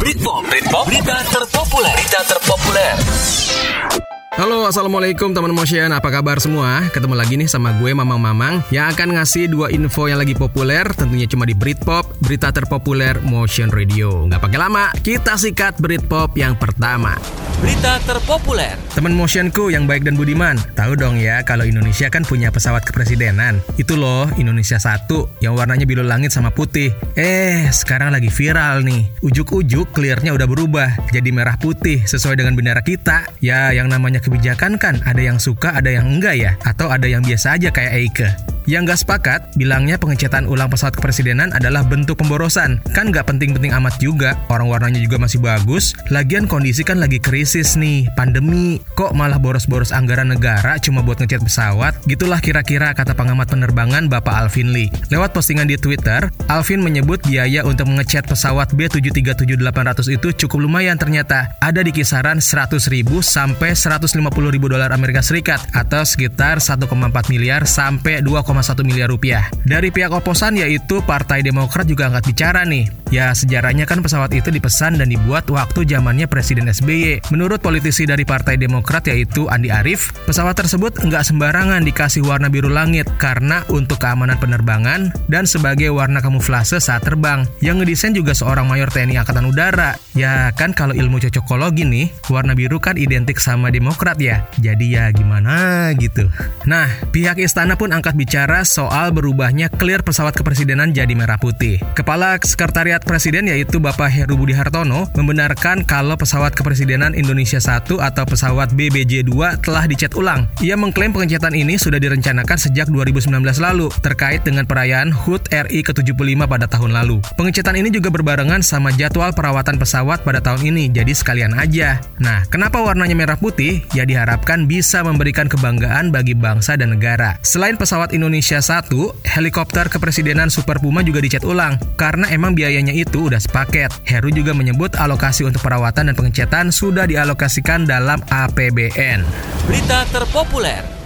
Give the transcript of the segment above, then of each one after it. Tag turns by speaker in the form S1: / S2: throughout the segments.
S1: Britpop, Britpop, berita terpopuler, berita terpopuler.
S2: Halo assalamualaikum teman motion apa kabar semua ketemu lagi nih sama gue Mamang Mamang yang akan ngasih dua info yang lagi populer tentunya cuma di Britpop berita terpopuler Motion Radio nggak pakai lama kita sikat Britpop yang pertama
S1: Berita terpopuler.
S2: Teman motionku yang baik dan budiman, tahu dong ya kalau Indonesia kan punya pesawat kepresidenan. Itu loh Indonesia satu yang warnanya biru langit sama putih. Eh, sekarang lagi viral nih. Ujuk-ujuk clearnya udah berubah jadi merah putih sesuai dengan bendera kita. Ya, yang namanya kebijakan kan ada yang suka, ada yang enggak ya, atau ada yang biasa aja kayak Eike. Yang gak sepakat, bilangnya pengecetan ulang pesawat kepresidenan adalah bentuk pemborosan. Kan gak penting-penting amat juga, orang warnanya juga masih bagus. Lagian kondisi kan lagi krisis nih, pandemi. Kok malah boros-boros anggaran negara cuma buat ngecat pesawat? Gitulah kira-kira kata pengamat penerbangan Bapak Alvin Lee. Lewat postingan di Twitter, Alvin menyebut biaya untuk mengecat pesawat B737-800 itu cukup lumayan ternyata. Ada di kisaran 100 ribu sampai 150 ribu dolar Amerika Serikat atau sekitar 1,4 miliar sampai 2,1 miliar rupiah. Dari pihak oposan yaitu Partai Demokrat juga angkat bicara nih. Ya sejarahnya kan pesawat itu dipesan dan dibuat waktu zamannya Presiden SBY. Menurut politisi dari Partai Demokrat yaitu Andi Arief, pesawat tersebut nggak sembarangan dikasih warna biru langit karena untuk keamanan penerbangan dan sebagai warna kamuflase saat terbang. Yang ngedesain juga seorang mayor TNI Angkatan Udara. Ya kan kalau ilmu cocokologi nih, warna biru kan identik sama Demokrat ya. Jadi ya gimana gitu. Nah, pihak istana pun angkat bicara soal berubahnya clear pesawat kepresidenan jadi merah putih. Kepala Sekretariat Presiden yaitu Bapak Heru Budi Hartono membenarkan kalau pesawat kepresidenan Indonesia 1 atau pesawat BBJ2 telah dicat ulang. Ia mengklaim pengecatan ini sudah direncanakan sejak 2019 lalu terkait dengan perayaan HUT RI ke-75 pada tahun lalu. Pengecatan ini juga berbarengan sama jadwal perawatan pesawat pada tahun ini, jadi sekalian aja. Nah, kenapa warnanya merah putih? Ya diharapkan bisa memberikan kebanggaan bagi bangsa dan negara. Selain pesawat Indonesia 1, helikopter kepresidenan Super Puma juga dicat ulang karena emang biayanya itu udah sepaket. Heru juga menyebut alokasi untuk perawatan dan pengecatan sudah dialokasikan dalam APBN.
S1: Berita terpopuler.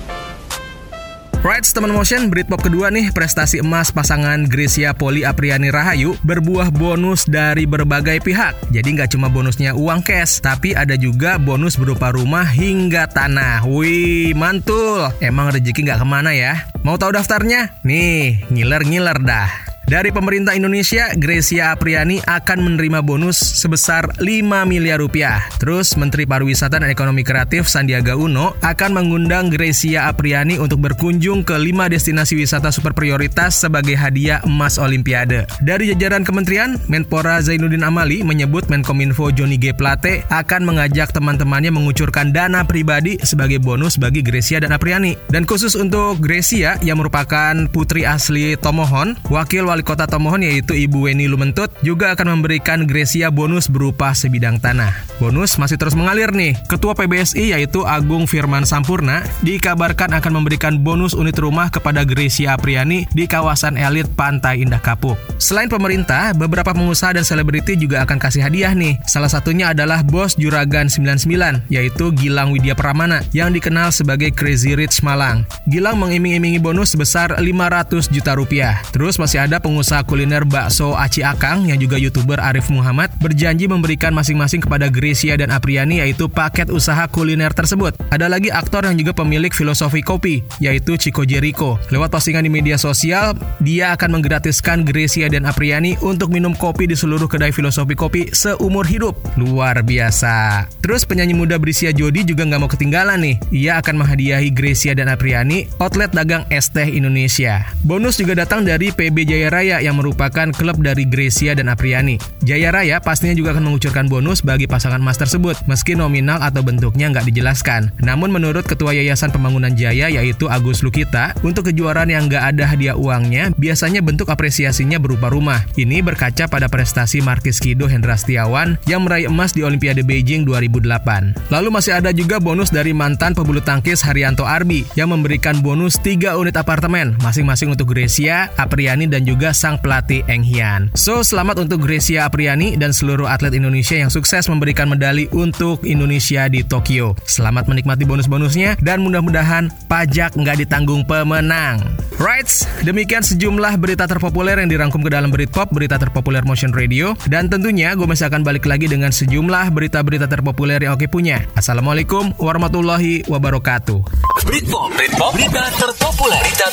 S2: Right, teman motion, Britpop kedua nih, prestasi emas pasangan Gracia Poli Apriani Rahayu berbuah bonus dari berbagai pihak. Jadi nggak cuma bonusnya uang cash, tapi ada juga bonus berupa rumah hingga tanah. Wih, mantul. Emang rezeki nggak ke mana ya? Mau tahu daftarnya? Nih, ngiler-ngiler dah. Dari pemerintah Indonesia, Gracia Apriani akan menerima bonus sebesar 5 miliar rupiah. Terus Menteri Pariwisata dan Ekonomi Kreatif Sandiaga Uno akan mengundang Gracia Apriani untuk berkunjung ke 5 destinasi wisata super prioritas sebagai hadiah emas Olimpiade. Dari jajaran kementerian, Menpora Zainuddin Amali menyebut Menkominfo Johnny G. Plate akan mengajak teman-temannya mengucurkan dana pribadi sebagai bonus bagi Gracia dan Apriani. Dan khusus untuk Gracia yang merupakan putri asli Tomohon, wakil Wali Kota Tomohon yaitu Ibu Weni Lumentut juga akan memberikan Gracia bonus berupa sebidang tanah. Bonus masih terus mengalir nih. Ketua PBSI yaitu Agung Firman Sampurna dikabarkan akan memberikan bonus unit rumah kepada Gracia Apriani di kawasan elit Pantai Indah Kapuk. Selain pemerintah, beberapa pengusaha dan selebriti juga akan kasih hadiah nih. Salah satunya adalah bos Juragan 99 yaitu Gilang Widya Pramana yang dikenal sebagai Crazy Rich Malang. Gilang mengiming-imingi bonus sebesar 500 juta rupiah. Terus masih ada pengusaha kuliner bakso Aci Akang yang juga youtuber Arif Muhammad berjanji memberikan masing-masing kepada Gracia dan Apriani yaitu paket usaha kuliner tersebut. Ada lagi aktor yang juga pemilik filosofi kopi yaitu Chico Jericho. Lewat postingan di media sosial, dia akan menggratiskan Gracia dan Apriani untuk minum kopi di seluruh kedai filosofi kopi seumur hidup. Luar biasa. Terus penyanyi muda Brisia Jodi juga nggak mau ketinggalan nih. Ia akan menghadiahi Gracia dan Apriani outlet dagang es teh Indonesia. Bonus juga datang dari PB Jaya Raya yang merupakan klub dari Gracia dan Apriani. Jaya Raya pastinya juga akan mengucurkan bonus bagi pasangan emas tersebut, meski nominal atau bentuknya nggak dijelaskan. Namun menurut Ketua Yayasan Pembangunan Jaya yaitu Agus Lukita, untuk kejuaraan yang nggak ada hadiah uangnya, biasanya bentuk apresiasinya berupa rumah. Ini berkaca pada prestasi Markis Kido Hendra Setiawan yang meraih emas di Olimpiade Beijing 2008. Lalu masih ada juga bonus dari mantan pebulu tangkis Haryanto Arbi yang memberikan bonus 3 unit apartemen, masing-masing untuk Gracia, Apriani, dan juga juga sang pelatih Eng Hian. So, selamat untuk Gracia Apriani dan seluruh atlet Indonesia yang sukses memberikan medali untuk Indonesia di Tokyo. Selamat menikmati bonus-bonusnya dan mudah-mudahan pajak nggak ditanggung pemenang. Right, demikian sejumlah berita terpopuler yang dirangkum ke dalam Britpop, berita terpopuler Motion Radio. Dan tentunya gue masih akan balik lagi dengan sejumlah berita-berita terpopuler yang oke punya. Assalamualaikum warahmatullahi wabarakatuh.
S1: Britpop, Britpop, berita terpopuler, berita